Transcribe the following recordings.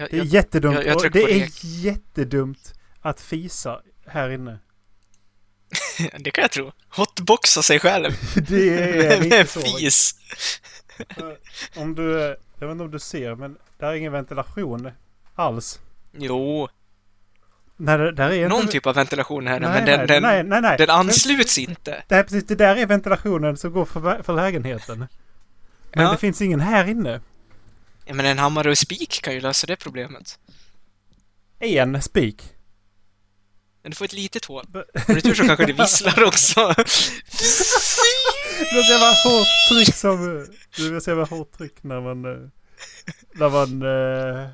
Jag, Det är jag, jättedumt. jag- jag det är jättedumt att fisa här inne. det kan jag tro. Hotboxa sig själv. Det är inte så. fis. Om du, jag vet inte om du ser men där är ingen ventilation alls. Jo, Nej, där är någon inte... typ av ventilation här nej, men den, den, nej, nej, nej. den ansluts inte. Det, här, precis, det där är ventilationen som går för, för lägenheten. Men Ja. det finns ingen här inne. Ja, men en hammare och spik kan ju lösa det problemet. En spik. Men du får ett litet hål. Har du tur så kanske det visslar också. Det är så jävla hårt tryck som... Det är så jävla hårt tryck när man... eh, När man eh,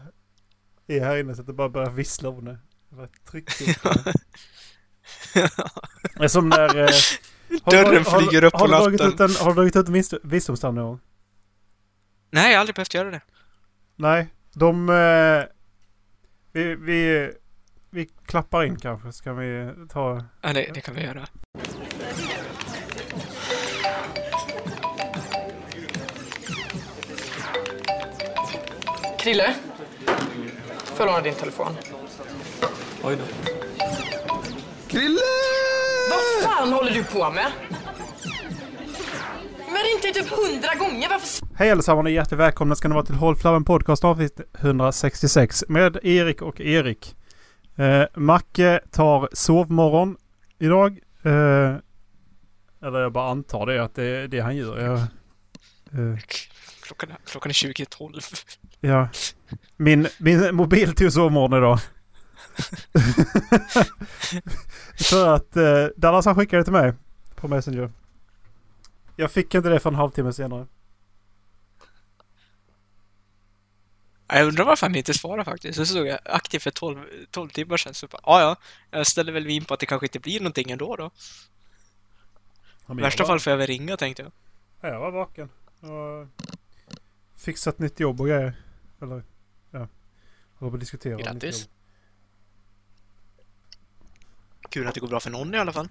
är här inne så att det bara börjar vissla om det. Upp det. Är som när... eh, har du- Dörren har, flyger upp på har, du dragit natten. har du dragit ut en vis- visdomstand någon gång? Nej, jag har aldrig behövt göra det. Nej. De... eh, vi, vi, vi klappar in kanske. Ska vi ta... Ja, det, det kan vi göra. Krille? Får jag låna din telefon? Oj då. Vad fan håller du på med? Men inte typ hundra gånger, varför Hej allesammans och hjärtligt välkomna ska ni vara till Håll Flabben Podcast avsnitt 166 med Erik och Erik. Eh, Macke tar sovmorgon idag. Eh, eller jag bara antar det att det är det han gör. Jag, eh, Klockan, är- klockan är 20.12. ja. min, min mobil tog sovmorgon idag. För att eh, Dallas han skickade till mig på Messenger. Jag fick inte det för en halvtimme senare. Jag undrar varför han inte svarar faktiskt. Så såg jag aktiv för 12, 12 timmar sedan. Så bara, ja, ja. Jag ställer väl in på att det kanske inte blir någonting ändå då. I värsta fall får jag väl ringa tänkte jag. Ja, jag var vaken. Och fixat nytt jobb och grejer. Eller ja. Håller på att diskutera. Grattis. Kul att det går bra för någon i alla fall.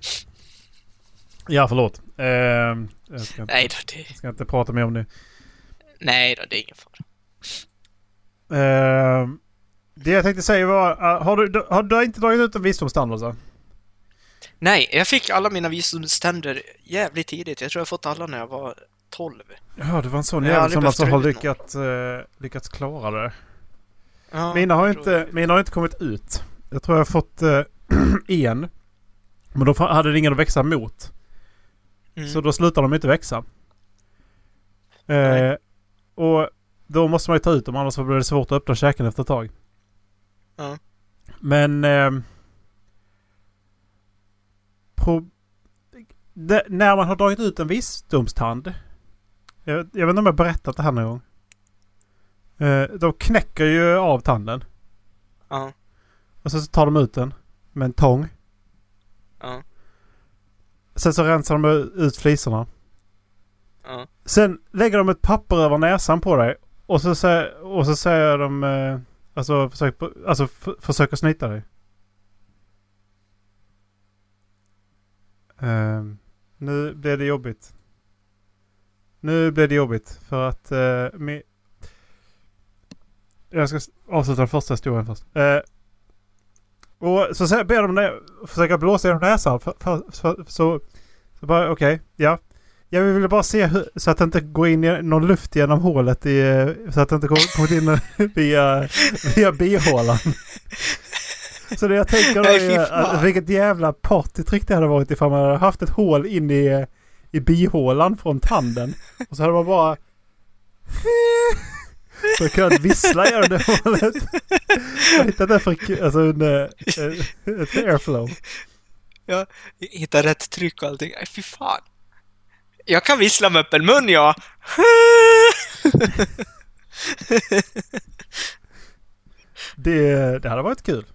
Ja, förlåt. Eh, jag, ska inte, Nej då, det, jag ska inte prata mer om det. nej då, det är ingen fara. Eh, det jag tänkte säga var, eh, har du, har du inte dragit ut en visdomstand alltså? Nej, jag fick alla mina visdomständer jävligt tidigt. Jag tror jag fått alla när jag var 12. Ja, det var en sån jävel som alltså har lyckats, eh, lyckats klara det. Ja, Mina har, jag inte, mina har inte kommit ut. Jag tror jag har fått eh, en. Men då hade det ingen att växa mot. Mm. Så då slutar de inte växa. Eh, och då måste man ju ta ut dem annars blir det svårt att öppna käken efter ett tag. Ja. Men... Eh, pro, det, när man har dragit ut en visdomstand. Jag, jag vet inte om jag berättat det här någon gång. Eh, de knäcker ju av tanden. Ja, Och sen så tar de ut den med en tång. ja, Sen så rensar de ut flisorna. ja. Sen lägger de ett papper över näsan på dig. Och så säger, och så säger de... Eh, alltså, försök, alltså försöker snyta dig. Ehm, nu blev det jobbigt. Nu blev det jobbigt för att... Uh, jag ska avsluta den första historien först. Eh, och så ber de dig försöka blåsa genom näsan. För, för, för, så, så bara okej, ja. Jag ville bara se hur, så att det inte går in någon luft genom hålet i, så att det inte kommer in via, via bihålan. Så det jag tänker då är att vilket jävla partytrick det hade varit ifall man hade haft ett hål in i, i bihålan från tanden. Och så hade man bara så kunnat vissla genom det hålet. Jag har hittat det för alltså en, eh, ett airflow. Hitta rätt tryck och allting. Fy fan. Jag kan vissla med öppen mun, ja. Det, det hade varit kul.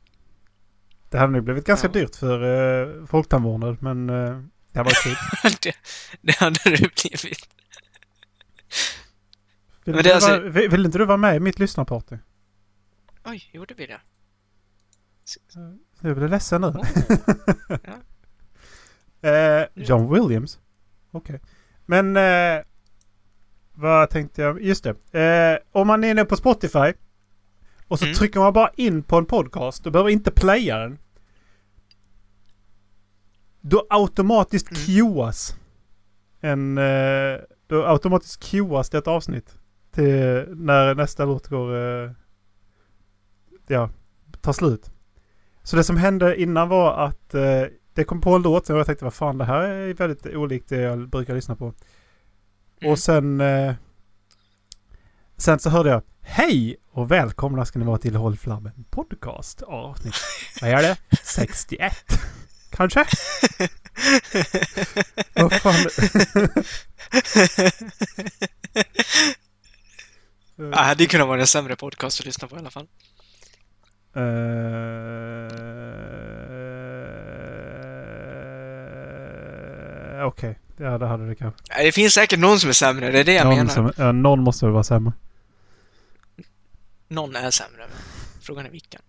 Det hade nog blivit ganska Ja. dyrt för uh, folktandvården men eh, det hade varit kul. det, det hade det blivit. Vill, inte det du vara, vill, inte du vara med i mitt lyssnarparty? Oj, gjorde vi det? Jag blir ledsen nu. Oh. Eh, John Williams? Okej. Men eh, vad tänkte jag? Just det. Eh, om man är inne på Spotify Och så Mm. trycker man bara in på en podcast. Du behöver inte playa den. Då automatiskt Mm. cuas en... Eh, då automatiskt cuas det ett avsnitt. Till när nästa låt går... Eh, ja, tar slut. Så det som hände innan var att eh, det kom på en låt och jag tänkte vad fan det här är väldigt olikt det jag brukar lyssna på. Mm. Och sen... Eh, sen så hörde jag Hej och välkomna ska ni vara till Håll Flabben Podcast avsnitt. Vad är det? 61? Kanske? Vad fan? Det hade ju kunnat vara en sämre podcast att lyssna på i alla fall. Eh, Okej, ja det hade det kanske. Det finns säkert någon som är sämre, det är det jag någon, menar. som, ja, någon måste väl vara sämre. Någon är sämre, men frågan är vilken.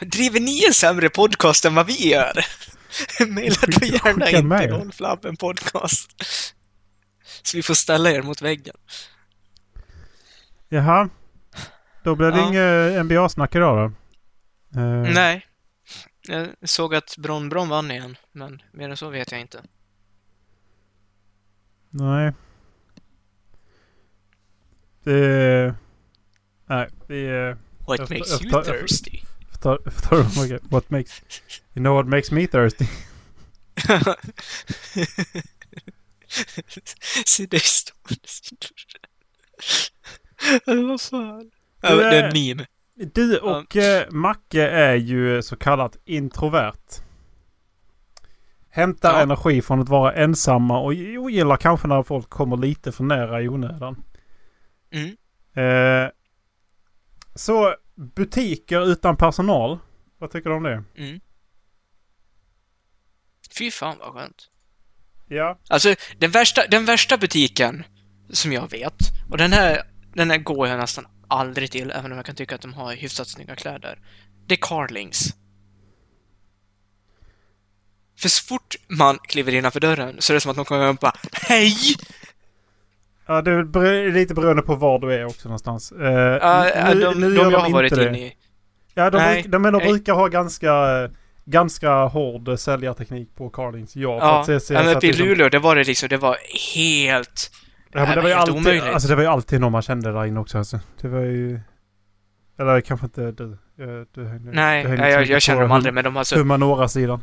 Driver ni en sämre podcast än vad vi gör? Maila då gärna in till Nollflabben podcast. Så vi får ställa er mot väggen. Jaha. Då blev det Ja. inget NBA-snack idag då? Eh, Nej. Jag såg att Bron Bron vann igen, men mer än så vet jag inte. Nej. Det... Nej, det är... What Jag- makes you jag- thirsty? Förstår du? Okej, What makes... You know what makes me thirsty? Se dig stående. Eller vad fan? Det är en meme. Du och eh, Macke är ju så kallat introvert. Hämtar Ja. energi från att vara ensamma och ogillar kanske när folk kommer lite för nära i onödan. Mm. Eh, så butiker utan personal. Vad tycker du om det? Mm. Fy fan vad skönt. Ja. Alltså, den värsta, den värsta butiken som jag vet, och den här, den här går jag nästan aldrig till, även om jag kan tycka att de har hyfsat snygga kläder. Det är Carlings. För så fort man kliver innanför dörren så är det som att någon kommer och bara Hej! Ja, det är lite beroende på var du är också någonstans. Ja, ja, nu- de, nu de gör jag har varit det. inne i. Ja, de, Nej, de, de nej. brukar ha ganska, ganska hård säljarteknik på Carlings. Ja, för Ja, att se, se, men uppe i liksom- Luleå, det var det liksom, det var helt... Men det, det var ju alltid, omöjligt. alltså, det var ju alltid någon man kände där inne också. Alltså. Det var ju... Eller kanske inte du. Du hängde, Nej, du nej jag, jag känner dem aldrig, men de alltså... Humanora-sidan.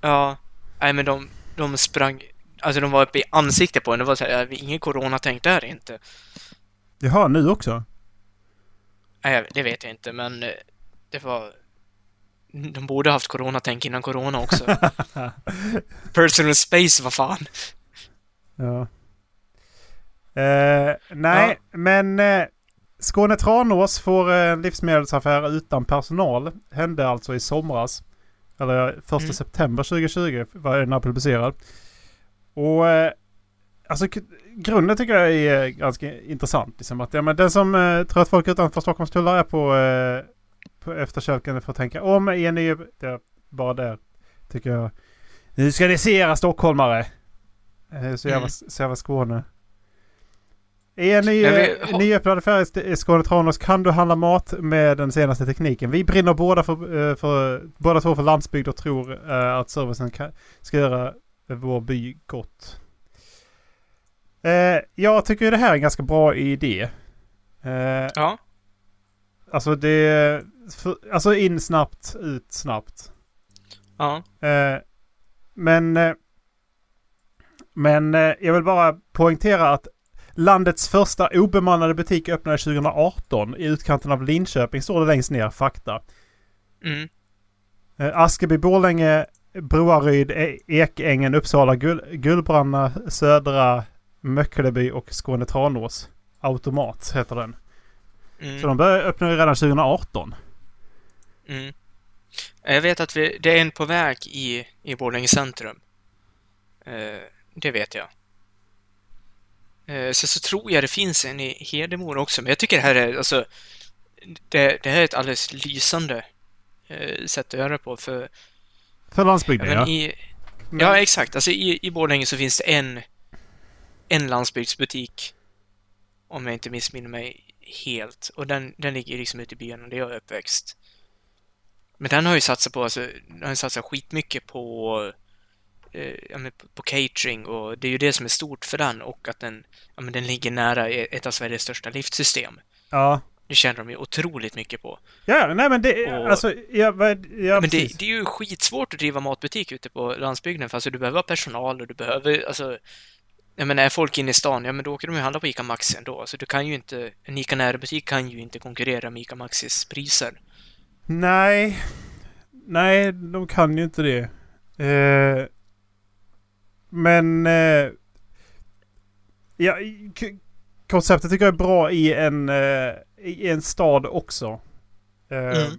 Ja. Nej, men de, de sprang... Alltså de var uppe i ansiktet på en. Det var så här, ingen coronatänk där inte. Jaha, nu också? Nej, det vet jag inte, men eh, det var... De borde haft coronatänk innan corona också. Personal space, vad fan. Ja. Eh, nej, men eh, Skåne Tranås får en livsmedelsaffär utan personal. Hände alltså i somras. Eller första Mm. september 2020 var den här publicerad. Och eh, alltså grunden tycker jag är eh, ganska intressant. Liksom att, ja, men den som eh, tror att folk utanför Stockholms tullar är på, eh, på efterkälken får tänka om i en ny... Det är bara där tycker jag. Nu ska ni se era stockholmare. Eh, Så jävla, Mm. så jävla Skåne. I en ny, Jag vet- nyöppnad affär i Skåne Tranås kan du handla mat med den senaste tekniken. Vi brinner båda, för, eh, för, båda två för landsbygd och tror eh, att servicen kan, ska göra eh, vår by gott. Eh, jag tycker det här är en ganska bra idé. Eh, Ja. alltså det... För, alltså in snabbt, ut snabbt. Ja. Eh, men... Eh, men eh, jag vill bara poängtera att landets första obemannade butik öppnade 2018 i utkanten av Linköping, står det längst ner, fakta. Mm. Eh, Askeby, Borlänge, Broaryd, E- Ekängen, Uppsala, Gull, Gullbranna, Södra, Möckleby och Skåne Tranås. Automat heter den. Så Mm. de började öppna redan 2018. Mm. Jag vet att vi, det är en på väg i, i Borlänge centrum. Eh, det vet jag. Eh, så, så tror jag det finns en i Hedemora också, men jag tycker det här är alltså... Det, det här är ett alldeles lysande eh, sätt att göra det på, för För landsbygden men ja. i, Men- Ja, exakt. Alltså i, i Borlänge så finns det en, en landsbygdsbutik. Om jag inte missminner mig helt. Och den, den ligger liksom ute i byn där jag är uppväxt. Men den har ju satsat på, alltså, den har satsat skitmycket på, eh, ja, på, catering och det är ju det som är stort för den och att den, ja, men den ligger nära ett av Sveriges största liftsystem. Ja. Det känner de ju otroligt mycket på. Ja, nej men det... Och- alltså, ja, vad- ja men det, det är ju skitsvårt att driva matbutik ute på landsbygden för alltså du behöver personal och du behöver, alltså jag menar, är folk inne i stan, ja men då åker de ju handla på ICA Maxi ändå. Så du kan ju inte, en ICA närbutik kan ju inte konkurrera med ICA Maxis priser. Nej. Nej, de kan ju inte det. Eh, men... Eh, ja, konceptet tycker jag är bra i en, eh, i en stad också. Eh, Mm.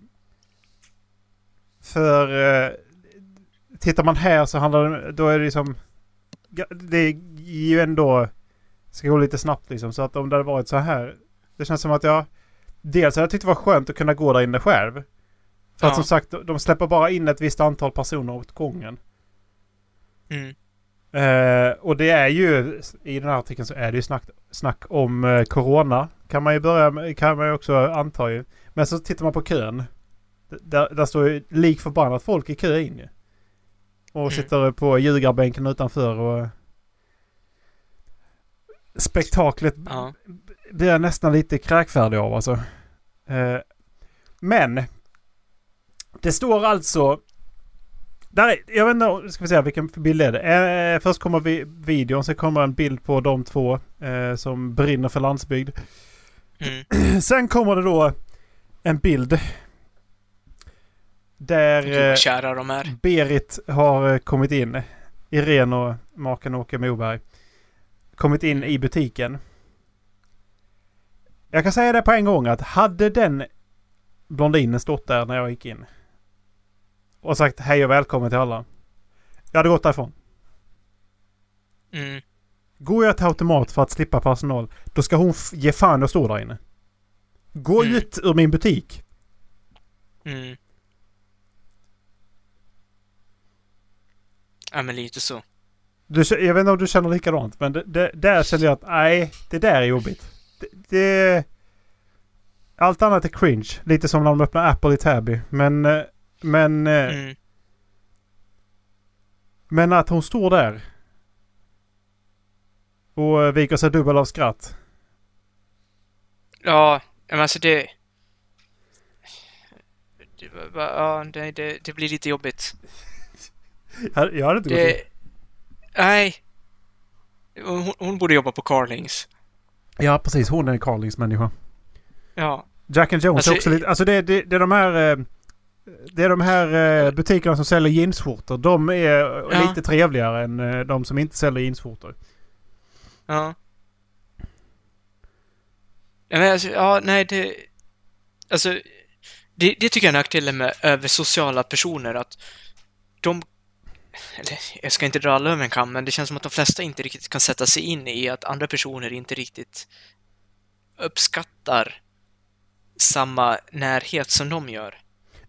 För eh, tittar man här så handlar det, då är det liksom... Det är ju ändå... Ska gå lite snabbt liksom. Så att om det hade varit så här. Det känns som att jag... Dels hade jag tyckt det var skönt att kunna gå där inne själv. För att Ja. som sagt, de släpper bara in ett visst antal personer åt gången. Mm. Eh, och det är ju, i den här artikeln så är det ju snack, snack om eh, Corona. Kan man ju börja med, kan man ju också anta ju. Men så tittar man på kön. D- Där, där står ju lik förbannat folk i kö in ju. Och Mm. sitter på ljugarbänken utanför och... Spektaklet Ja. blir jag nästan lite kräkfärdig av alltså. Eh, men. Det står alltså. Där är, jag vet inte, ska vi se vilken bild är det? Eh, först kommer vi, videon, sen kommer en bild på de två eh, som brinner för landsbygd. Mm. Sen kommer det då en bild. Där eh, kära de är. Berit har eh, kommit in. Irene och maken Åke Moberg. Kommit in i butiken. Jag kan säga det på en gång att hade den blondinen stått där när jag gick in. Och sagt hej och välkommen till alla. Jag hade gått därifrån. Mm. Går jag till automat för att slippa personal. Då ska hon ge fan och stå där inne. Gå Mm. ut ur min butik. Mm. Ja men lite så. Du, jag vet inte om du känner likadant, men det, det, där känner jag att nej, det där är jobbigt. Det, det, allt annat är cringe. Lite som när de öppnar Apple i Täby. Men, eh, men, eh, Mm. men att hon står där och eh, viker sig dubbel av skratt. Ja, men alltså det... det Ja, det, det, det blir lite jobbigt. Jag hade inte gått in. Det... Nej. Hon, hon borde jobba på Carlings. Ja, precis. Hon är en Carlings människa. Ja. Jack and Jones Alltså, är också lite... Alltså det, det, det är de här... eh, Det är de här eh, butikerna som säljer jeansskjortor. De är Ja. lite trevligare än eh, de som inte säljer jeansskjortor. Ja. Ja, men alltså, ja, nej, det... Alltså, det, det tycker jag är nackdelen med över sociala personer, att de... Eller, jag ska inte dra alla över en kam, men det känns som att de flesta inte riktigt kan sätta sig in i att andra personer inte riktigt uppskattar samma närhet som de gör.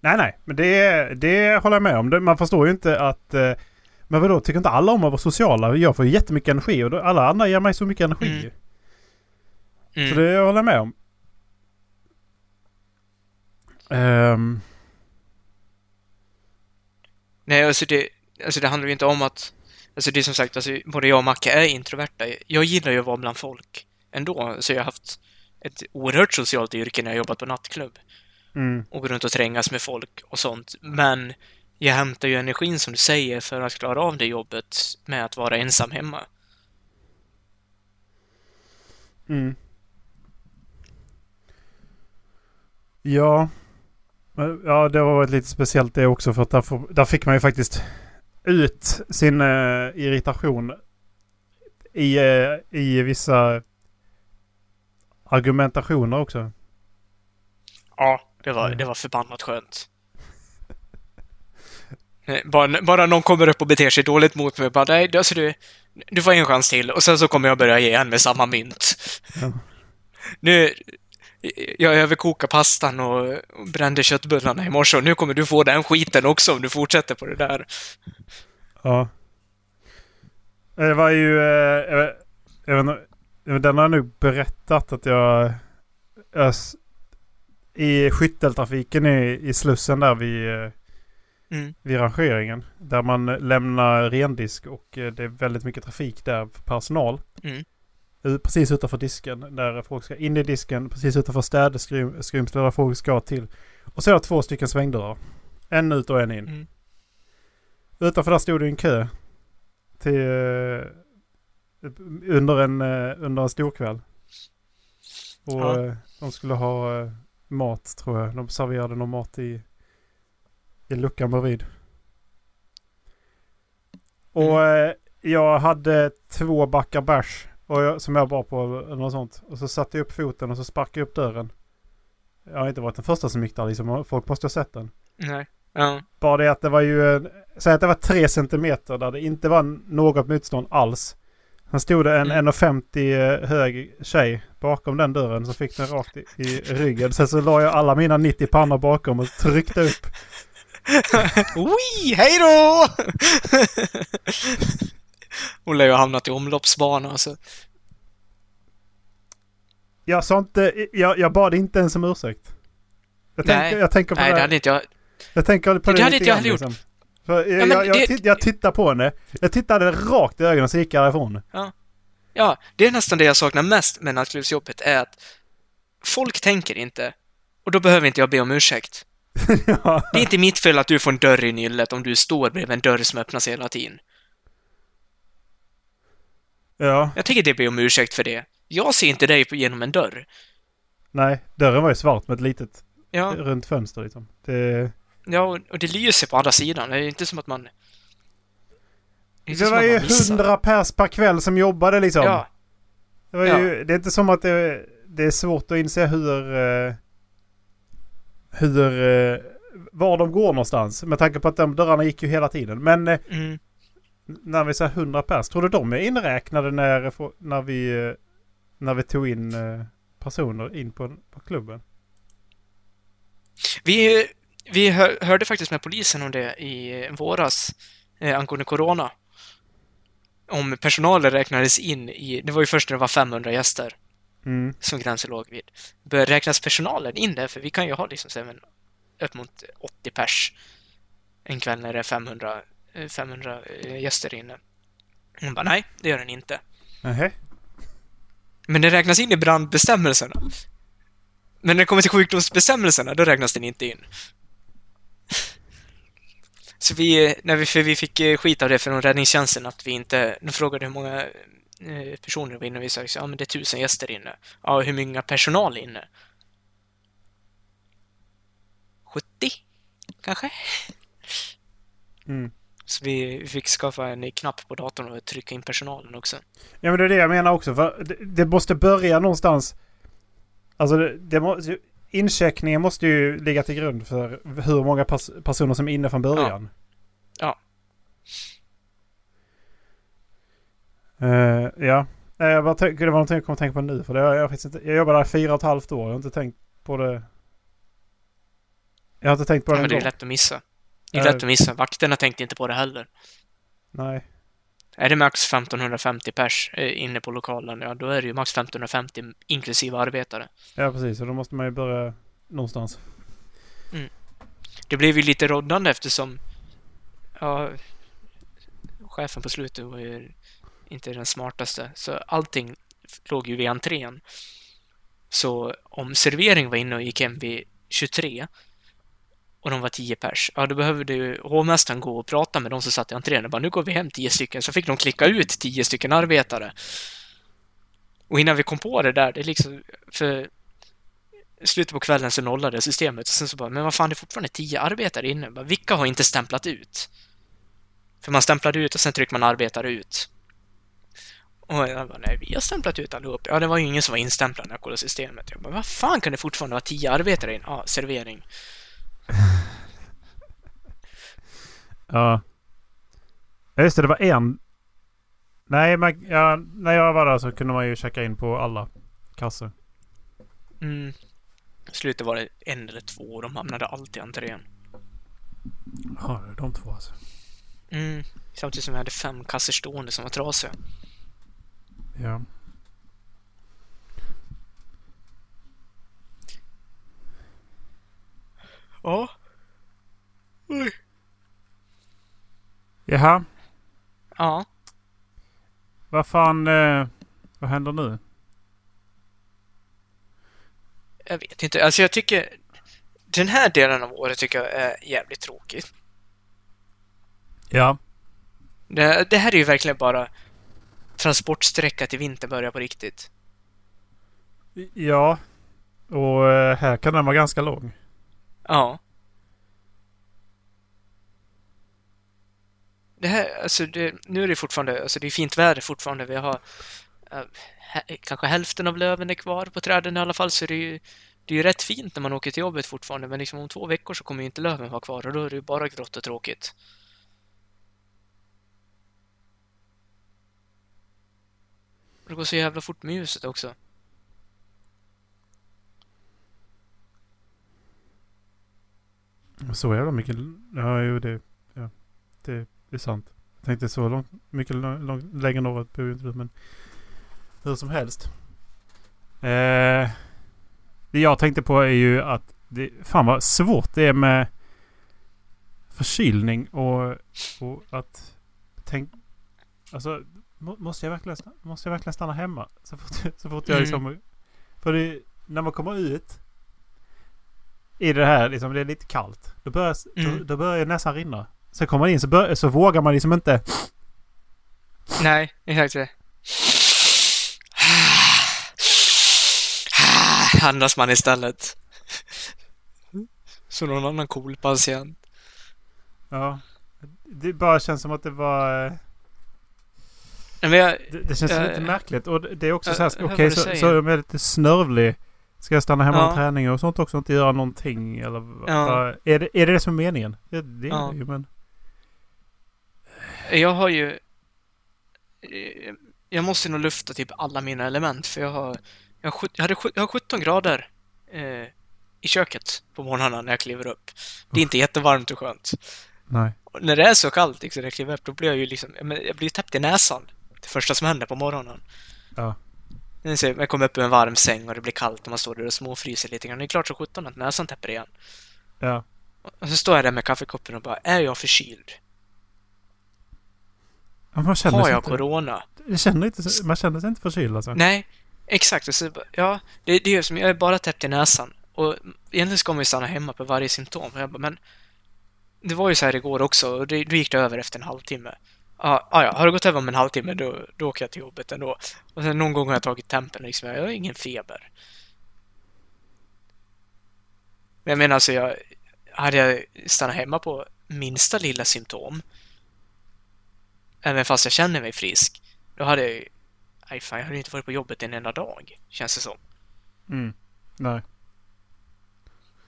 Nej, nej. Men det, det håller jag med om. Man förstår ju inte att... eh, Men vadå, tycker inte alla om att vara sociala? Jag får jättemycket energi och alla andra ger mig så mycket energi. Mm. Mm. Så det håller jag med om. Ehm, Nej, alltså det, alltså det handlar ju inte om att... Alltså det är som sagt, alltså både jag och Macke är introverta. Jag gillar ju att vara bland folk ändå, så jag har haft ett oerhört socialt yrke när jag jobbat på nattklubb mm, och gå runt och trängas med folk och sånt. Men jag hämtar ju energin, som du säger, för att klara av det jobbet med att vara ensam hemma. mm. Ja. Ja, det varit lite speciellt det också för att där, får, där fick man ju faktiskt ut sin eh, irritation i, eh, i vissa argumentationer också. Ja, det var, det var förbannat skönt. Bara, bara någon kommer upp och beter sig dåligt mot mig, bara nej, alltså du, du får en chans till och sen så kommer jag börja ge igen med samma mynt. Ja. Nu, jag överkokade pastan och brände köttbullarna i morse och nu kommer du få den skiten också om du fortsätter på det där. Ja. Det var ju... Eh, jag vet- jag vet den har jag nog berättat att jag... ös, i skytteltrafiken i, i Slussen där vid, eh, Mm. vid rangeringen. Där man lämnar rendisk och eh, det är väldigt mycket trafik där för personal. Mm. Eh, Precis utanför disken där folk ska in i disken. Precis utanför städskrymslet där folk ska till. Och så är det två stycken svängdörrar. En ut och en in. Mm. Utanför där stod det en kö. Till, eh, under, en, eh, under en storkväll. Och Ja. eh, de skulle ha eh, mat tror jag. De serverade någon mat i, i luckan bredvid. Och eh, jag hade två backar bärs. Och jag, som jag bar på eller något sånt. Och så satte jag upp foten och så sparkade jag upp dörren. Jag har inte varit den första som gick där liksom. Folk måste ha sett den. Nej. Ja. Bara det att det var ju... Säg att det var tre centimeter där det inte var något motstånd alls. Sen stod det en Mm. 1,50 hög tjej bakom den dörren som fick den rakt i, i ryggen. Sen så la jag alla mina 90 pannor bakom och tryckte upp. Oi, hej då! Hon lär ju ha hamnat i omloppsbana alltså. Jag sa inte... Jag, jag bad inte ens om ursäkt. Jag Nej. tänker, jag tänker på Nej, det, det hade inte jag. Jag tänker på Det det, hade inte jag heller gjort. liksom. För jag, men jag, det- jag tittade på henne. Jag tittade rakt i ögonen så gick jag därifrån. Ja, det är nästan det jag saknar mest med nattklubbsjobbet är att folk tänker inte. Och då behöver inte jag be om ursäkt. ja. Det är inte mitt fel att du får en dörr i nyllet om du står bredvid en dörr som öppnas hela tiden. ja. Jag tänker inte be om ursäkt för det. Jag ser inte dig genom en dörr. Nej, dörren var ju svart med ett litet Ja, runt fönster liksom. Det, ja och det lyser på andra sidan. Det är inte som att man... det som var ju hundra pers per kväll som jobbade liksom. Ja, Det, var ju, det är inte som att det, det är svårt att inse hur... eh, hur... eh, var de går någonstans. Med tanke på att de dörrarna gick ju hela tiden. Men eh, mm. när vi säger 100 pers, tror du de är inräknade när, när, vi, när vi tog in personer in på, på klubben? Vi, vi hör, hörde faktiskt med polisen om det i våras eh, angående corona. Om personalen räknades in i... Det var ju först när det var 500 gäster Mm. som gränsen låg vid. Bör räknas personalen in där? För vi kan ju ha liksom så men, upp mot 80 pers en kväll när det är 500, eh, 500 eh, gäster inne. Hon bara, nej, det gör den inte. Nähä. Men den räknas in i brandbestämmelserna. Men när det kommer till sjukdomsbestämmelserna, då räknas den inte in. Så vi, när vi, för vi fick eh, skit av det från räddningstjänsten att vi inte, de frågade hur många eh, personer det var inne och vi sa ja men det är tusen gäster inne. Ja, hur många personal är inne? 70? Kanske? Mm. Så vi fick skaffa en knapp på datorn och trycka in personalen också. Ja men det är det jag menar också. För det, det måste börja någonstans. Alltså det, det må, incheckningen måste ju ligga till grund för hur många pers, personer som är inne från början. Ja. Eh, ja. Nej, jag bara tänk, det var någonting jag kom att tänka på nu. För det, har jag, faktiskt inte, jag jobbade där fyra och ett halvt år. Jag har inte tänkt på det. Jag har inte tänkt på Ja, det men en det är lätt att missa. Det är Ja. lätt att missa. Vakterna tänkte inte på det heller. Nej. Är det max 1550 pers eh, inne på lokalen, ja då är det ju max 1550 inklusive arbetare. Ja precis. Och då måste man ju börja någonstans. Det blev ju lite råddande eftersom ja, chefen på slutet var ju inte den smartaste. Så allting låg ju vid entrén. Så om servering var inne och gick hem vid 23 och de var 10 pers, ja då behövde ju hovmästaren gå och prata med de som satt i entrén och bara nu går vi hem 10 stycken, så fick de klicka ut 10 stycken arbetare. Och innan vi kom på det där, det är liksom, för i slutet på kvällen så nollade systemet och sen så bara, men vad fan det är fortfarande 10 arbetare inne. Bara, vilka har inte stämplat ut? För man stämplade ut och sen tryckte man arbetare ut. Och jag bara, nej vi har stämplat ut allihop. Ja, det var ju ingen som var instämplad när jag kollade systemet. Jag bara, vad fan kan det fortfarande vara 10 arbetare inne? Ja, servering. Ja. Ja just det, det var en. Nej, man, ja, när jag var där så kunde man ju checka in på alla kassor. Mm. I slutet var det en eller två och de hamnade alltid i entrén. Ja, det är de två alltså. Mm. Samtidigt som vi hade fem kassor stående som var trasiga. Ja. Ja. Oj. Jaha, Ja. vad fan... Eh, vad händer nu? Jag vet inte. Alltså jag tycker... Den här delen av året tycker jag är jävligt tråkig. Ja. Det, det här är ju verkligen bara transportsträcka till vinter börjar på riktigt. Ja. Och eh, här kan den vara ganska lång. Ja. Det här, alltså det, nu är det fortfarande, alltså det är fint väder fortfarande. Vi har äh, kanske hälften av löven är kvar på träden i alla fall, så det är ju, det är ju rätt fint när man åker till jobbet fortfarande, men liksom om två veckor så kommer ju inte löven vara kvar och då är det ju bara grått och tråkigt. Det går så jävla fort med ljuset också. Så jävla mycket... Ja, jo det... Ja, det är sant. Jag tänkte så långt, mycket lång, lång, längre norrut bor ju inte du, men... Hur som helst. Eh, det jag tänkte på är ju att... Det, fan vad svårt det är med förkylning och, och att... Tänk, alltså, må, måste, jag verkligen, måste jag verkligen stanna hemma? Så fort, så fort jag Mm. liksom... För det, när man kommer ut i det här, liksom, det är lite kallt. Då börjar, Mm. då, då börjar näsan rinna. Sen kommer man in så, bör, så vågar man liksom inte... Nej, exakt det. Andas man istället. Så någon annan cool patient. Ja. Det bara känns som att det var... eh, jag, Det, det känns Eh, lite märkligt. Och det är också jag- så här, okej du så, så är jag lite snörvlig. Ska jag stanna hemma Ja. med träning och sånt också och inte göra någonting? Eller Ja. vad- är, det, är det det som är meningen? Det, det är Ja. det ju men... jag har ju... eh, Jag måste nog lufta typ alla mina element för jag har... Jag har, jag hade, jag har 17 grader eh, i köket på morgnarna när jag kliver upp. Det är inte jättevarmt och skönt. Nej. Och när det är så kallt liksom, när jag kliver upp, då blir jag ju liksom... Jag, jag blir täppt i näsan. Det första som händer på morgonen. Ja. Man kommer upp ur en varm säng och det blir kallt och man står där och småfryser lite grann. Det är klart så sjutton att näsan täpper igen. Ja. Och så står jag där med kaffekoppen och bara, är jag förkyld? Man känner Har jag inte, corona? jag känner inte, man känner sig inte förkyld alltså. Nej, exakt. Ja, det, det är ju som, jag är bara täppt i näsan. Och egentligen ska man ju stanna hemma på varje symptom. Jag bara, men det var ju så här igår också och det, då gick det över efter en halvtimme. Ja, ah, ja, har det gått över om en halvtimme då, då åker jag till jobbet ändå. Och sen någon gång har jag tagit tempen liksom, jag har ingen feber. Men jag menar alltså, jag, hade jag stannat hemma på minsta lilla symptom, även fast jag känner mig frisk, då hade jag ju Nej fan, jag hade inte varit på jobbet en enda dag, känns det som. Mm. Nej.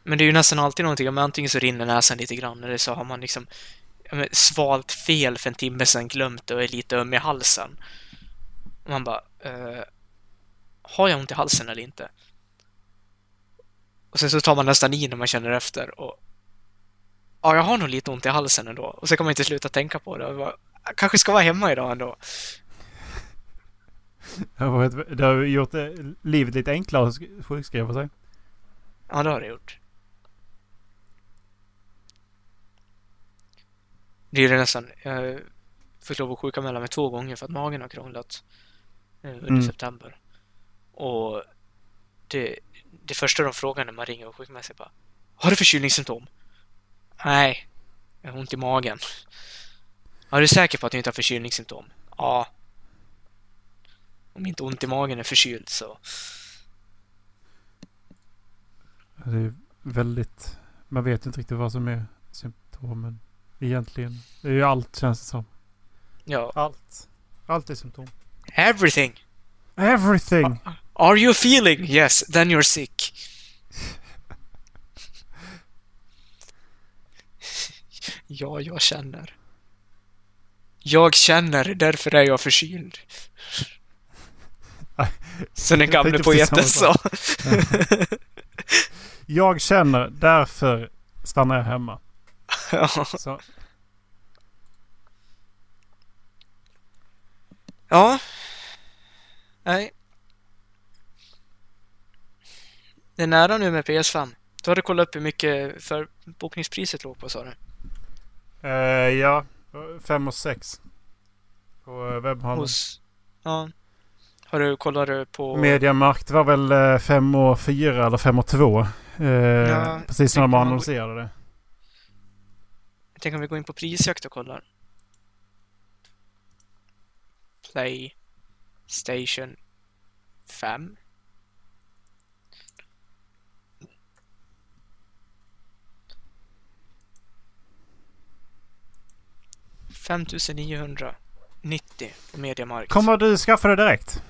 Men det är ju nästan alltid någonting, men antingen så rinner näsan lite grann eller så har man liksom men, svalt fel för en timme sedan, glömt det och är lite öm i halsen. Och man bara, eh, har jag ont i halsen eller inte? Och sen så tar man nästan i när man känner efter och ja, jag har nog lite ont i halsen ändå. Och så kan man inte sluta tänka på det. Och bara, kanske ska vara hemma idag ändå. Det har, varit, det har gjort det, livet lite enklare att sk- sjukskriva sig. Ja, det har det gjort. Det är det nästan. Jag fick lov att sjukanmäla mig två gånger för att magen har krånglat eh, under Mm. september. Och det, det första de frågar när man ringer och sjukmässigt sig bara Har du förkylningssymptom? Nej, jag har ont i magen. Ja, är du säker på att du inte har förkylningssymptom? Ja. Om inte ont i magen är förkyld så... Det är väldigt... Man vet inte riktigt vad som är symptomen egentligen. Det är ju allt känns det som. Ja. Allt. Allt är symptom. Everything! Everything! Are you feeling? Yes, then you're sick. ja, jag känner. Jag känner, därför är jag förkyld. Som den gamle poeten sa. Jag känner, därför stannar jag hemma. ja. Så, ja. Nej. Det är nära nu med PS5. Du hade kollat upp hur mycket för bokningspriset låg på sa du? Eh, ja, fem och sex. På eh, webbhandeln. Hos... Ja. Har du kollat på... Mediamarkt var väl eh, fem och fyra eller fem och två. Eh, Ja, precis när de tänker annonserade det. Tänk om vi går in på prisjakt och kollar. Playstation 5. ...5990 på Mediamarkt. Kommer du skaffa det direkt?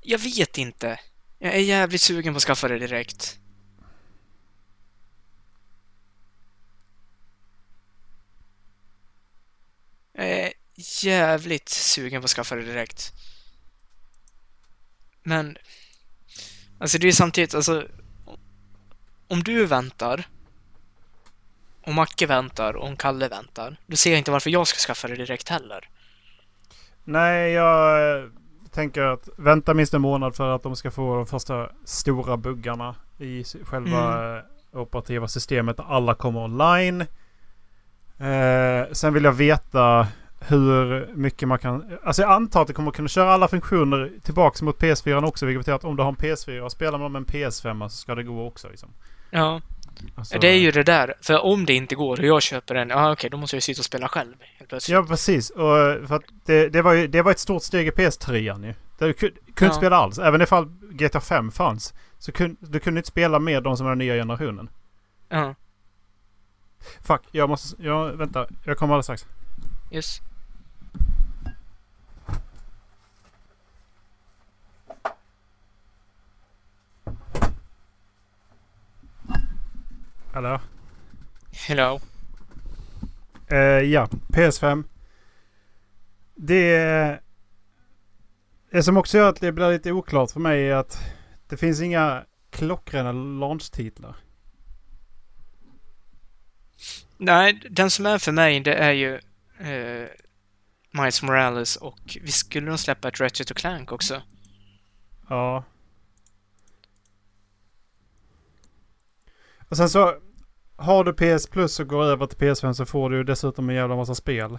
Jag vet inte. Jag är jävligt sugen på att skaffa det direkt. Jag är jävligt sugen på att skaffa det direkt. Men... Alltså det är samtidigt, alltså... Om du väntar, om Macke väntar och om Kalle väntar, då ser jag inte varför jag ska skaffa det direkt heller. Nej, jag eh, tänker att vänta minst en månad för att de ska få de första stora buggarna i själva eh, operativa systemet. Alla kommer online. Eh, sen vill jag veta hur mycket man kan... Alltså jag antar att det kommer kunna köra alla funktioner tillbaks mot PS4 också. Vilket betyder att om du har en PS4 och spelar med en PS5 så ska det gå också. Liksom. Ja. Alltså, Det är ju det där. För om det inte går och jag köper en, ja okej, då måste jag sitta och spela själv. Ja, precis. Och, för det, det, var ju, det var ett stort steg i PS3 ju. Du kunde, kunde Ja. inte spela alls. Även ifall GTA 5 fanns. Så kun, du kunde inte spela med de som var den nya generationen. Ja, Fuck, jag måste... Ja, vänta. Jag kommer alldeles strax. yes. Eller? Hello. Eh, ja, PS5. Det... Det som också gör att det blir lite oklart för mig är att det finns inga klockrena launch-titlar. Nej, den som är för mig, det är ju eh, Miles Morales och vi skulle nog släppa ett Ratchet och Clank också. Ja. Och sen så har du PS Plus och går över till PS5 så får du dessutom en jävla massa spel.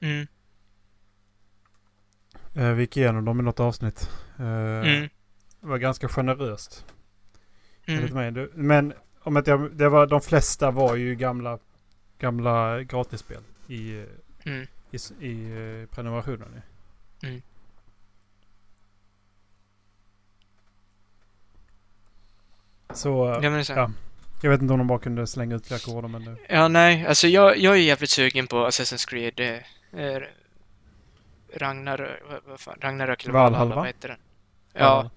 Mm. Eh, vi gick igenom dem i något avsnitt. Eh, Mm. Det var ganska generöst. Mm. Men om att jag, det var, de flesta var ju gamla, gamla gratisspel i, Mm. i, i eh, prenumerationen. Mm. Så Ja, men så. Ja. Jag vet inte om de bara kunde slänga ut fler koder men det, Ja, nej, alltså jag, jag är jävligt sugen på Assassin's Creed. Eh, eh, Ragnar... Vad, fan? Ragnarök eller Valhalla, Valhalla, va? vad heter den? Ja,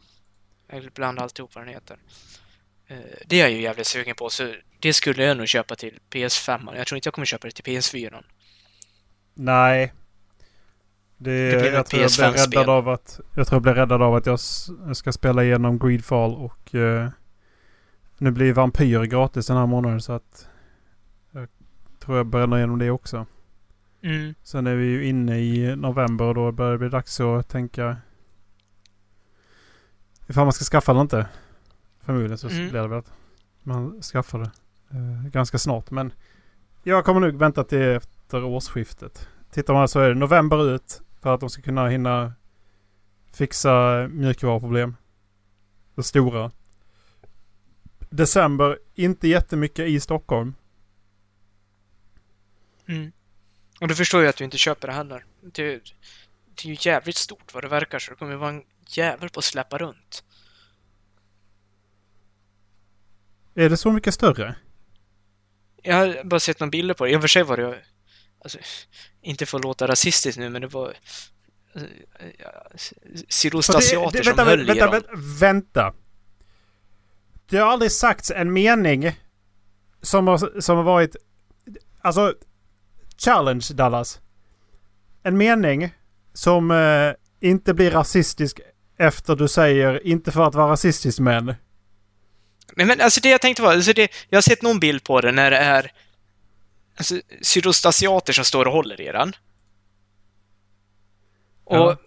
jag blandar alltihop vad den heter. Eh, det är jag ju jävligt sugen på, så det skulle jag nog köpa till PS5. Jag tror inte jag kommer köpa det till PS4. Nej. Det, Det blir jag, tror jag, blir PS5-spel. räddad av att, jag tror jag blir räddad av att jag ska spela igenom Greedfall och eh, nu blir Vampyr gratis den här månaden så att jag tror jag bränner igenom det också. Mm. Sen är vi ju inne i november och då börjar det bli dags att tänka ifall man ska skaffa eller inte. Förmodligen så Mm. blir det väl att man skaffar det eh, ganska snart. Men jag kommer nog vänta till efter årsskiftet. Tittar man så är det november ut för att de ska kunna hinna fixa mjukvaruproblem. Det stora. December, inte jättemycket i Stockholm. Mm. Och du förstår ju att du inte köper det heller. Det, det är ju jävligt stort vad det verkar så det kommer ju vara en jävel på att släppa runt. Är det så mycket större? Jag har bara sett några bilder på det. I och för sig var det alltså, inte för att låta rasistiskt nu, men det var ja, sydostasiater som vänta, höll i vänta, dem. vänta, vänta. Det har aldrig sagts en mening som har, som har varit... Alltså, challenge Dallas. En mening som eh, inte blir rasistisk efter du säger inte för att vara rasistisk men. Nej, men alltså det jag tänkte var, alltså det, jag har sett någon bild på det när det är alltså, sydostasiater som står och håller i den. Och Ja.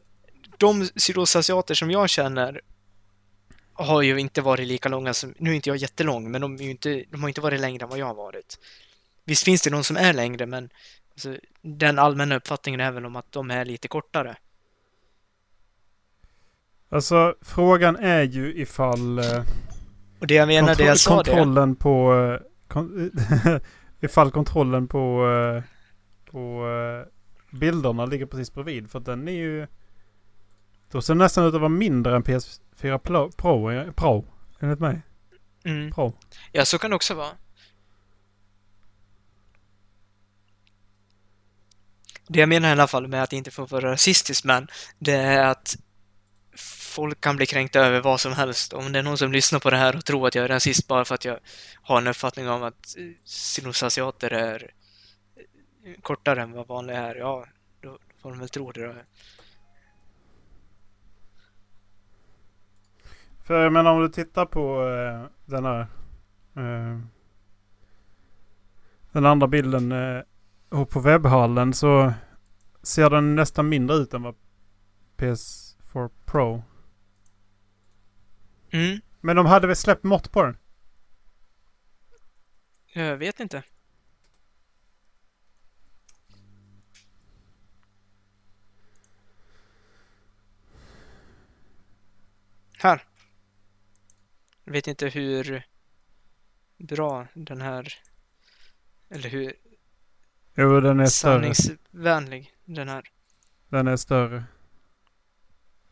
de sydostasiater som jag känner har ju inte varit lika långa som, nu är inte jag jättelång, men de, är ju inte, de har inte varit längre än vad jag har varit. Visst finns det någon som är längre, men alltså, den allmänna uppfattningen är väl om att de är lite kortare. Alltså frågan är ju ifall... Eh, Och det jag menar, det jag sa det. kontrollen på... eh, Kon ifall kontrollen på... eh, På bilderna ligger precis bredvid. För den är ju... Då ser det nästan ut att vara mindre än PS4 Pro, Pro, eh, Pro enligt mig. Mm. Pro. Ja, så kan det också vara. Det jag menar i alla fall med att inte få vara rasistisk, men det är att folk kan bli kränkta över vad som helst. Om det är någon som lyssnar på det här och tror att jag är rasist bara för att jag har en uppfattning om att eh, sydostasiater är eh, kortare än vad vanliga är, ja, då får de väl tro det då. För jag menar om du tittar på eh, den här... Eh, den andra bilden eh, och på webbhallen så ser den nästan mindre ut än vad PS4 Pro. Mm, Men de hade väl släppt mått på den? jag vet inte. Här. Jag vet inte hur bra den här... Eller hur Jo, den är större. sanningsvänlig den här. Den är större.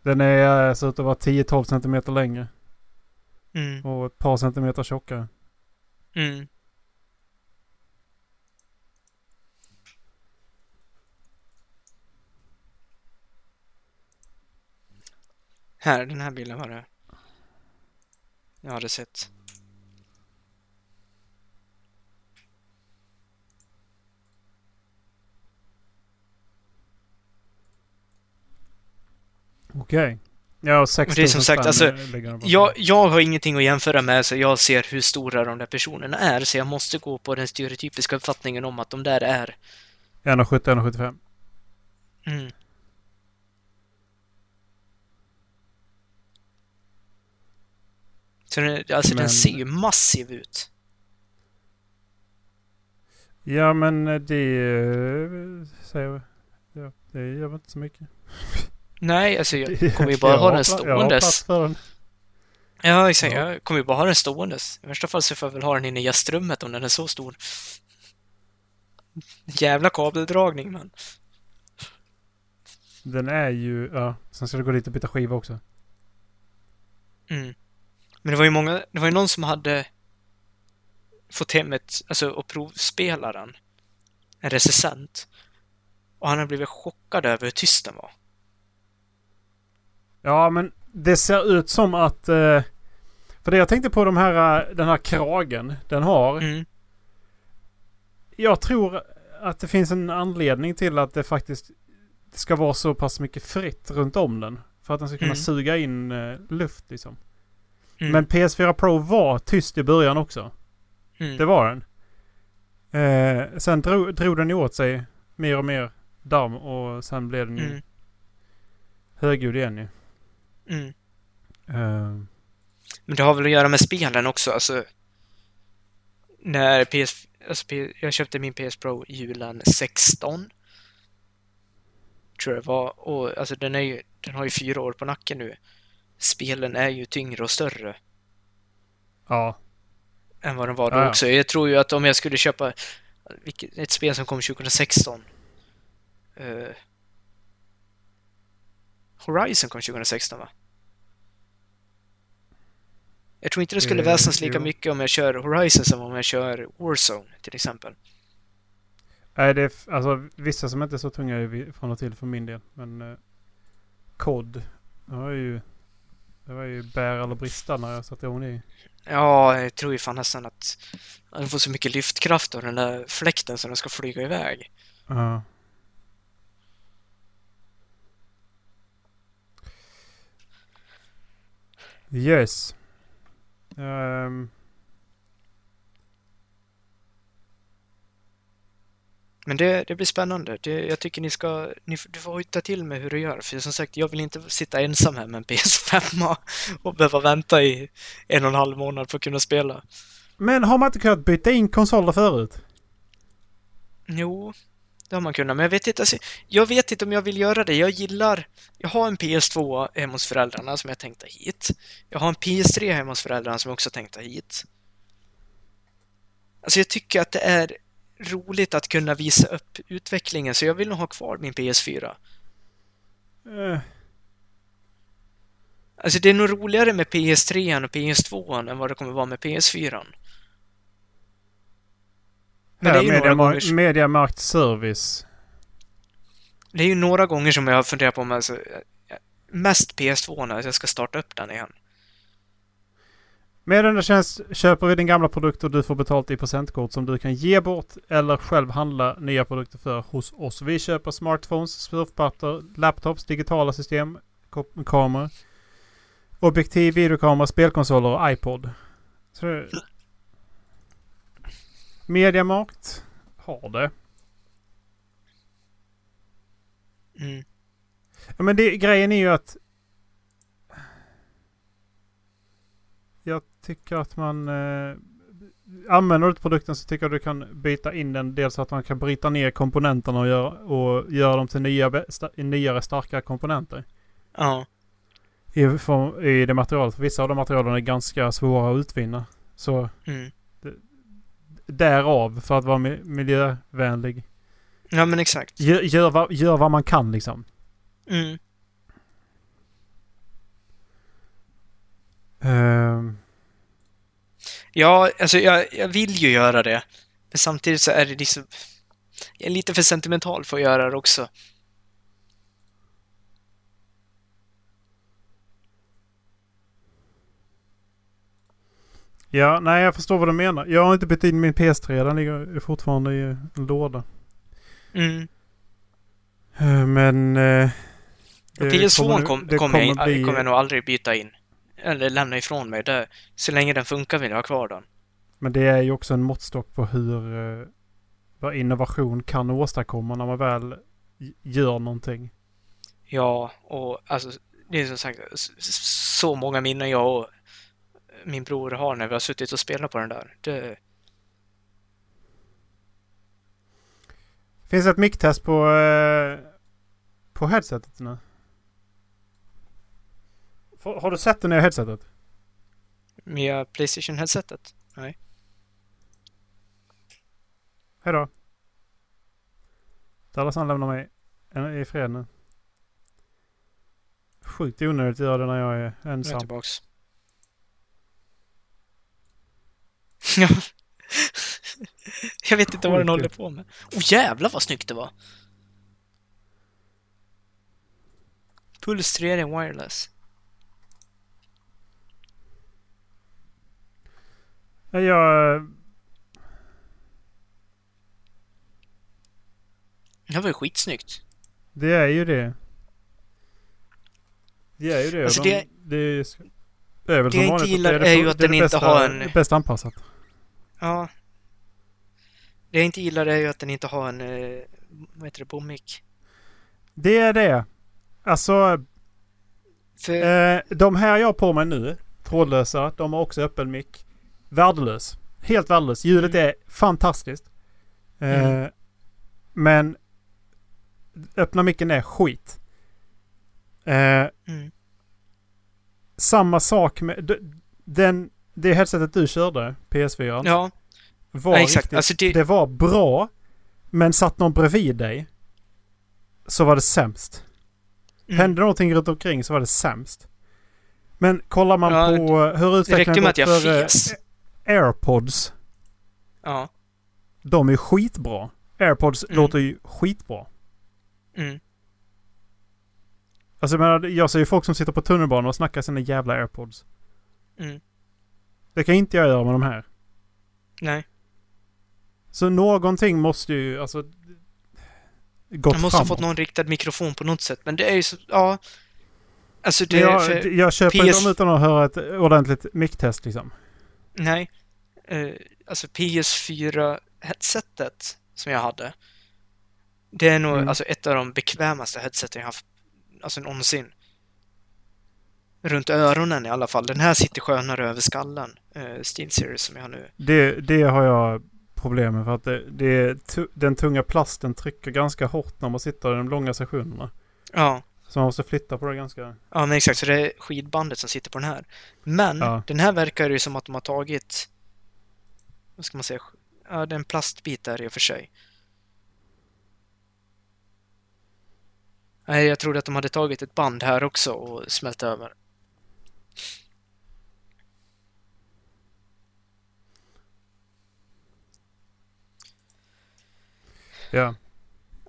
Den är, eh, ut att vara 10-12 centimeter längre. Mm. Och ett par centimeter tjockare. Mm. Här, den här bilden var det. Jag hade sett. Okej. Ja, 6 Och det är som sagt, alltså. Jag, jag har ingenting att jämföra med, så jag ser hur stora de där personerna är, så jag måste gå på den stereotypiska uppfattningen om att de där är... 1,70, 1,75. Mm. Så den, alltså Men- den ser ju massiv ut. Ja, men eh, det... eh, Säger ja, det gör inte så mycket. Nej, alltså jag kommer ju bara ha den ståendes. den. Ja, exakt. Ja. Jag kommer ju bara ha den ståendes. I värsta fall så får jag väl ha den inne i gästrummet om den är så stor. Jävla kabeldragning, men. Den är ju... Ja, sen ska det gå dit och byta skiva också. Mm. Men det var ju många, det var ju någon som hade fått hem ett, alltså och provspela den. En recensent. Och han hade blivit chockad över hur tyst den var. Ja, men det ser ut som att... Eh, för det jag tänkte på de här, eh, den här kragen den har. Mm. Jag tror att det finns en anledning till att det faktiskt ska vara så pass mycket fritt runt om den. För att den ska kunna Mm. suga in eh, luft liksom. Mm. Men PS4 Pro var tyst i början också. mm. Det var den. Eh, sen drog, drog den ju åt sig mer och mer damm och sen blev den ju Mm. högljudd igen ju. Mm. Eh, Men det har väl att göra med spelen också, alltså. När PS... Alltså, jag köpte min PS Pro julen 16. Tror jag det var. Och alltså den är ju... Den har ju fyra år på nacken nu. Spelen är ju tyngre och större ja. än vad de var då Ja, också. Jag tror ju att om jag skulle köpa ett spel som kom 2016. eh, Horizon kom 2016 va? Jag tror inte det skulle Eh, väsnas lika jo. mycket om jag kör Horizon som om jag kör Warzone till exempel. Nej, det är alltså vissa som inte är så tunga från och till för min del. Men eh, COD. Var ju... Det var ju bär eller brista när jag satte igång det. i. Ja, jag tror ju fan nästan att den får så mycket lyftkraft av den där fläkten så den ska flyga iväg. Ja. Yes. Ehm, Men det, det blir spännande. Det, jag tycker ni ska... Ni, du får hojta till med hur du gör. För som sagt, jag vill inte sitta ensam här med en PS5 och, och behöva vänta i en och en halv månad för att kunna spela. Men har man inte kunnat byta in konsoler förut? Jo, det har man kunnat. Men jag vet inte, alltså, jag vet inte om jag vill göra det. Jag gillar... Jag har en PS2 hemma hos föräldrarna som jag tänkte hit. Jag har en PS3 hemma hos föräldrarna som jag också tänkte hit. Alltså jag tycker att det är roligt att kunna visa upp utvecklingen, så jag vill nog ha kvar min PS4. Eh, Alltså det är nog roligare med PS3 och PS2 än vad det kommer vara med PS4. Men det är, ju några gånger, Mediamarkt Service. det är ju några gånger som jag har funderat på om alltså, mest PS2 när jag ska starta upp den igen. Med denna tjänst köper vi din gamla produkt och du får betalt i procentkort som du kan ge bort eller själv handla nya produkter för hos oss. Vi köper smartphones, surfplattor, laptops, digitala system, kameror, objektiv, videokamera, spelkonsoler och iPod. Så Mediamarkt har det. Mm. Ja, men det, grejen är ju att... Jag tycker att man... Eh, använder du produkten så tycker jag du kan byta in den. Dels så att man kan bryta ner komponenterna och göra, och göra dem till nya, sta- nyare, starkare komponenter. Ja. I, form- I det materialet. För vissa av de materialen är ganska svåra att utvinna. Så Mm. därav, för att vara mi- miljövänlig. Ja, men exakt. Gör, gör, vad, gör vad man kan liksom. Mm. Ehm, Ja, alltså jag, jag vill ju göra det. Men samtidigt så är det liksom... Jag är lite för sentimental för att göra det också. Ja, nej jag förstår vad du menar. Jag har inte bytt in min PS3. Den ligger fortfarande i en låda. Mm. Eh, Men... Eh, Och det PS2 kommer- kom, det kommer, jag, bli- jag nog aldrig byta in. Eller lämna ifrån mig. Det, så länge den funkar vill jag ha kvar den. Men det är ju också en måttstock på hur... Eh, vad innovation kan åstadkomma när man väl gör någonting. Ja, och alltså det är som sagt så många minnen jag och min bror har när vi har suttit och spelat på den där. Det, Finns ett micktest på... Eh, på headsetet nu? Har du sett det nya headsetet? med Playstation-headsetet. Hejdå. Dallas han lämnar mig i fred nu. Sjukt onödigt att göra det när jag är Nu är jag ensam. tillbaks. Ja. jag vet inte vad den Sjukt. håller på med. Åh oh, jävlar vad snyggt det var! Puls 3D wireless. Jag... Det var ju skitsnyggt. Det är ju det. Det är ju det. Alltså, De, det- det, är, det är väl det som jag inte gillar det är det ju att det är den det inte bästa, har en- Bäst anpassat. Ja. Det jag inte gillar är ju att den inte har en, eh, vad heter det, bommick. Det är det. Alltså, För, eh, de här jag har på mig nu, trådlösa, de har också öppen mick. Värdelös. Helt värdelös. Ljudet Mm. är fantastiskt. Eh, Mm. Men öppna micken är skit. Eh, mm, samma sak med den, det headsetet du körde, PS4. ja, var ja, exakt. riktigt, Alltså det, det var bra. Men satt någon bredvid dig så var det sämst. mm, Hände någonting runt omkring så var det sämst. Men kollar man Ja, på eh, hur det utvecklingen räckte med att jag för eh, fes. Airpods. Ja. De är skitbra. Airpods Mm. låter ju skitbra. Mm. Alltså jag menar, jag ser ju folk som sitter på tunnelbanan och snackar sina jävla airpods. Mm. Det kan inte jag göra med de här. Nej. Så någonting måste ju, alltså... Gått Jag måste ha framåt. fått någon riktad mikrofon på något sätt, men det är ju så, ja. Alltså det, Men jag, för, jag köper PS dem utan att höra ett ordentligt micktest liksom. Nej. Eh, alltså PS4-headsetet som jag hade Det är nog Mm. alltså ett av de bekvämaste headseten jag haft alltså någonsin. Runt öronen i alla fall. Den här sitter skönare över skallen. Uh, Steel Series som jag har nu. Det, det har jag problem med för att det, det, den tunga plasten trycker ganska hårt när man sitter i de långa sessionerna. Ja, Så man måste flytta på det ganska... ja men exakt. Så det är skidbandet som sitter på den här. Men Ja. den här verkar ju som att de har tagit... Vad ska man säga? Ja, det är en plastbit där i och för sig. Nej, jag trodde att de hade tagit ett band här också och smält över. Ja.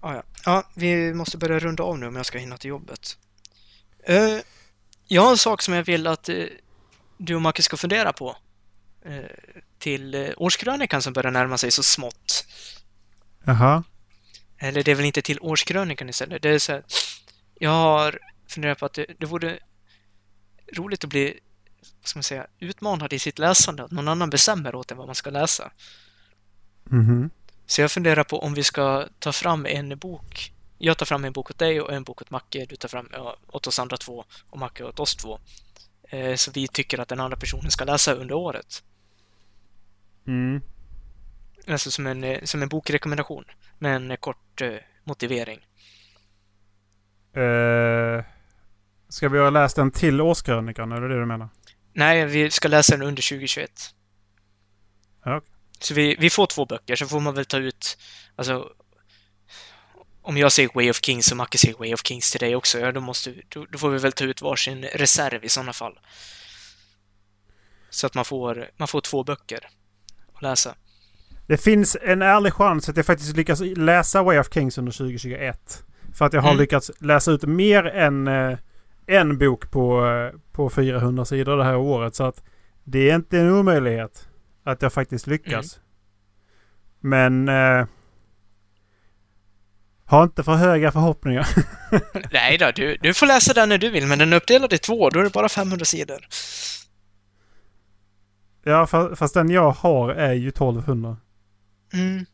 Ah, ja. Ja, vi måste börja runda av nu om jag ska hinna till jobbet. Eh, jag har en sak som jag vill att eh, du och Macke ska fundera på. Eh, till uh, årskrönikan som börjar närma sig så smått. Jaha. Eller det är väl inte till årskrönikan istället. Det är så här, jag har funderat på att det, det vore roligt att bli vad ska man säga, utmanad i sitt läsande. Att någon annan bestämmer åt en vad man ska läsa. Mhm. Så jag funderar på om vi ska ta fram en bok. Jag tar fram en bok åt dig och en bok åt Macke. Du tar fram ja, åt oss andra två och Macke åt oss två. Eh, så vi tycker att den andra personen ska läsa under året. Mm. Alltså som en, eh, som en bokrekommendation med en eh, kort eh, motivering. Eh, ska vi ha läst en till årskrönikan? Är det det du menar? Nej, vi ska läsa den under 2021. Ja, okej. Så vi, vi får två böcker, så får man väl ta ut, alltså om jag säger Way of Kings och Macke säger Way of Kings till dig också, ja då måste då, då får vi väl ta ut varsin reserv i sådana fall. Så att man får, man får två böcker att läsa. Det finns en ärlig chans att jag faktiskt lyckas läsa Way of Kings under 2021. För att jag har Mm. lyckats läsa ut mer än eh, en bok på, eh, på 400 sidor det här året. Så att det är inte en omöjlighet att jag faktiskt lyckas. Men... Eh, ha inte för höga förhoppningar. Nej då, du, du får läsa den när du vill, men den är uppdelad i två, då är det bara 500 sidor. ja, fa- fast den jag har är ju 1200. Mm.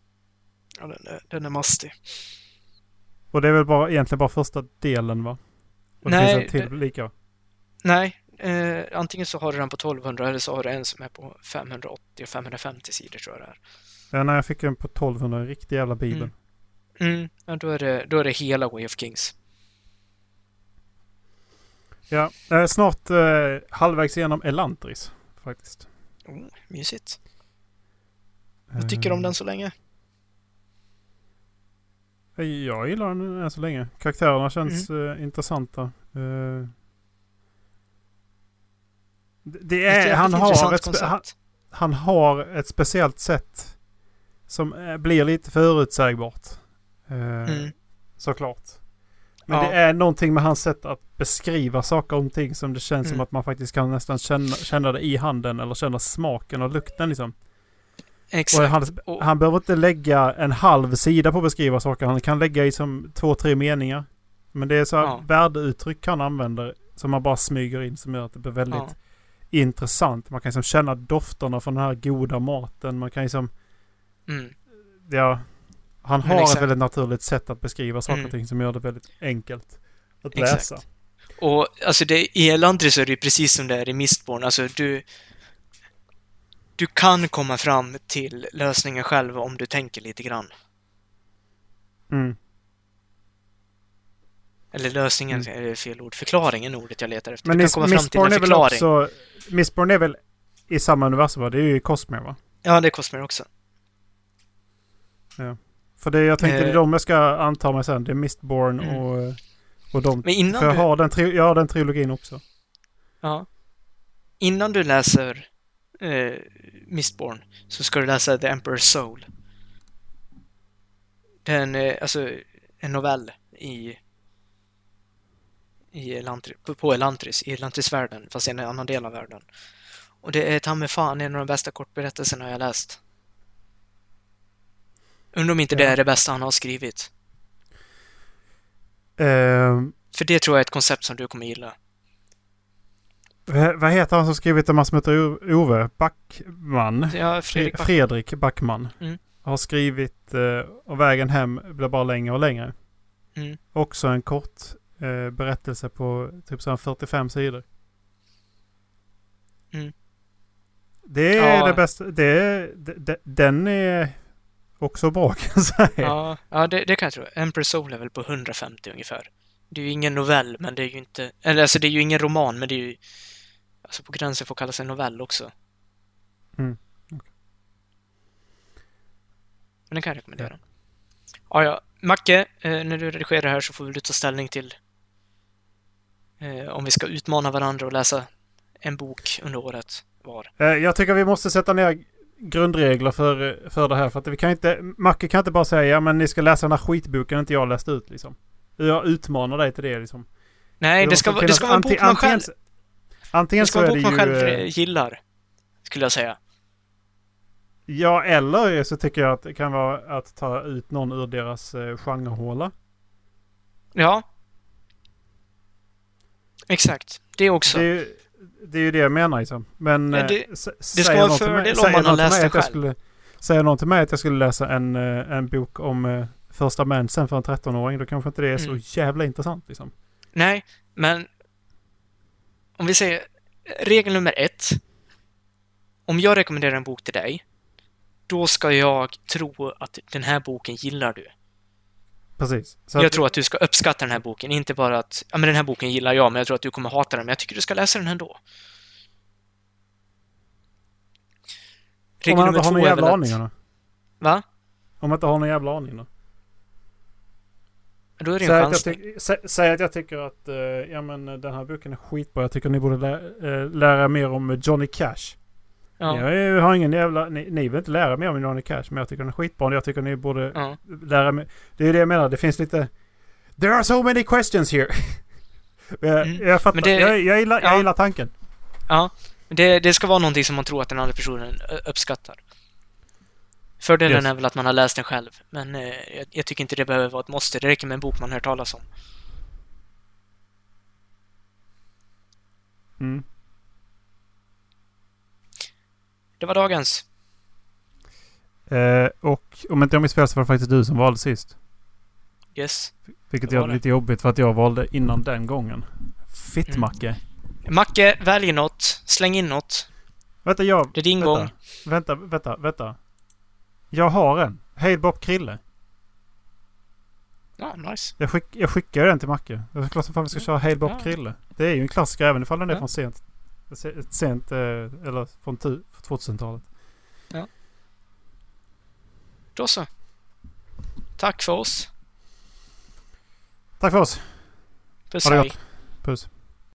Ja, den är, den är mastig. Och det är väl bara, egentligen bara första delen va? Och det Nej, finns en till lika. Nej, eh, antingen så har du den på 1200 eller så har du en som är på 580 och 550 sidor tror jag det är. Ja, när jag fick en på 1200, en riktig jävla bibel. Mm. Mm, ja, då är, det, då är det hela Way of Kings. Ja, jag är snart eh, halvvägs igenom Elantris faktiskt. Oh, mysigt. Vad tycker du om den så länge? Eh, Jag gillar den än så länge. Karaktärerna känns eh, intressanta. Eh, det- det Ett är, han, har ett, han, han har ett speciellt sätt som eh, blir lite förutsägbart. Eh, Mm. Såklart. Men Ja. det är någonting med hans sätt att beskriva saker och ting som det känns som Mm. att man faktiskt kan nästan känna, känna det i handen eller känna smaken och lukten liksom. Exakt. han, han behöver inte lägga en halv sida på att beskriva saker. Han kan lägga i som två, tre meningar. Men det är så här Ja. värdeuttryck han använder som man bara smyger in som gör att det blir väldigt Ja. Intressant. Man kan liksom känna dofterna från den här goda maten. Man kan liksom, Mm. ja. Han har ett exakt. väldigt naturligt sätt att beskriva saker Mm. och ting som gör det väldigt enkelt att Exakt. läsa. Och alltså det, i Elantris är det ju precis som det är i Mistborn. Alltså du... Du kan komma fram till lösningen själv om du tänker lite grann. Mm. Eller lösningen Mm. är fel ord. Förklaringen är ordet jag letar efter. Men du kan komma fram till en förklaring. också... Mistborn är väl i samma universum va? Det är ju Cosmere va? Ja, det är Cosmere också. För det jag tänkte, det är Eh. de jag ska anta mig sen. Det är Mistborn Mm. och, och de. Men innan För jag du- har den, tri- jag har den trilogin också. Ja. Innan du läser eh, Mistborn så ska du läsa The Emperor's Soul. Det är en, eh, alltså, en novell i, i Elantri, på, Elantris, i Elantrisvärlden, fast i en annan del av världen. Och det är ta mig fan en av de bästa kortberättelserna jag läst. Undrar om inte det är det bästa han har skrivit. Ehm, För det tror jag är ett koncept som du kommer gilla. vad heter han som skrivit en massa som heter Ove? Backman? Ja, Fredrik Fredrik, Back- Fredrik Backman. Mm. har skrivit eh, och vägen hem blir bara längre och längre. Mm. Också en kort eh, berättelse på typ så här 45 sidor. Mm. Det är Ja. det bästa. Det är, de, de, den är också bra kan jag säga. Ja, ja det, det kan jag tro. Empress Soul är väl på 150 ungefär. Det är ju ingen novell, men det är ju inte... Eller alltså det är ju ingen roman, men det är ju... Alltså på gränsen får kallas en novell också. Mm, Men den kan jag rekommendera. Ja, ja. Macke, eh, när du redigerar här så får du ta ställning till om vi ska utmana varandra och läsa en bok under året var. Eh, Jag tycker vi måste sätta ner grundregler för, för det här. För att vi kan inte, Macke kan inte bara säga ja men ni ska läsa den här skitboken inte jag läst ut liksom. Jag utmanar dig till det liksom. Nej, det måste ska, vara- det ska vara en bok man själv, antingen, det ska vara en det bok man ju... själv eh, eh, gillar, skulle jag säga. Ja, eller så tycker jag att det kan vara att ta ut någon ur deras eh, genrehåla. Ja. Exakt. Det också. Det är, det är ju det jag menar liksom. Men... Men det- eh, det ska vara en fördel om man har läst det att jag själv. Skulle, säger någon till mig att jag skulle läsa en, eh, en bok om eh, första mensen för en 13-åring, då kanske inte det är Mm. så jävla intressant liksom. Nej, men om vi säger regel nummer ett. Om jag rekommenderar en bok till dig, då ska jag tro att den här boken gillar du. Precis. Så jag att- tror att du ska uppskatta den här boken, inte bara att ja, men den här boken gillar jag, men jag tror att du kommer hata den, men jag tycker du ska läsa den ändå. Om Regel man nummer inte har någon jävla aning att... Va? Om man inte har någon jävla aning då? Då är det Säg en tyck- sä, säg att jag tycker att eh, ja, men, den här boken är skitbra. Jag tycker ni borde lä, eh, lära mer om Johnny Cash. Ja. Jag har ingen jävla... Ni, ni vill inte lära mer om Johnny Cash, men jag tycker den är skitbra. Jag tycker ni borde Ja. lära mig... Det är ju det jag menar. Det finns lite... There are so many questions here. jag, Mm. jag fattar. Det- jag, jag, gillar, ja. jag gillar tanken. Ja, det, det ska vara någonting som man tror att den andra personen uppskattar. Fördelen Yes. är väl att man har läst den själv, men eh, jag, tycker inte det behöver vara ett måste. Det räcker med en bok man hör talas om. Mm. Det var dagens. Eh, och om inte jag minns fel så var det faktiskt du som valde sist. Yes. Vilket gör det lite jobbigt för att jag valde innan den gången. Fittmacke. Macke, välj något. Släng in något. Vänta, jag... Det är din vänta, gång. Vänta, vänta, vänta. Jag har en. Hej Bob Krille. Ja, nice. Jag, skick, jag skickar den till Macke. Det är klart som fan vi ska köra Hej Bob Ja. Krille. Det är ju en klassiker även ifall den är Ja. från sent... se- Sent, eh, eller från tu- 2000-talet. Då så. Tack för oss. Tack för oss. Puss Ha det hej. gott. Puss.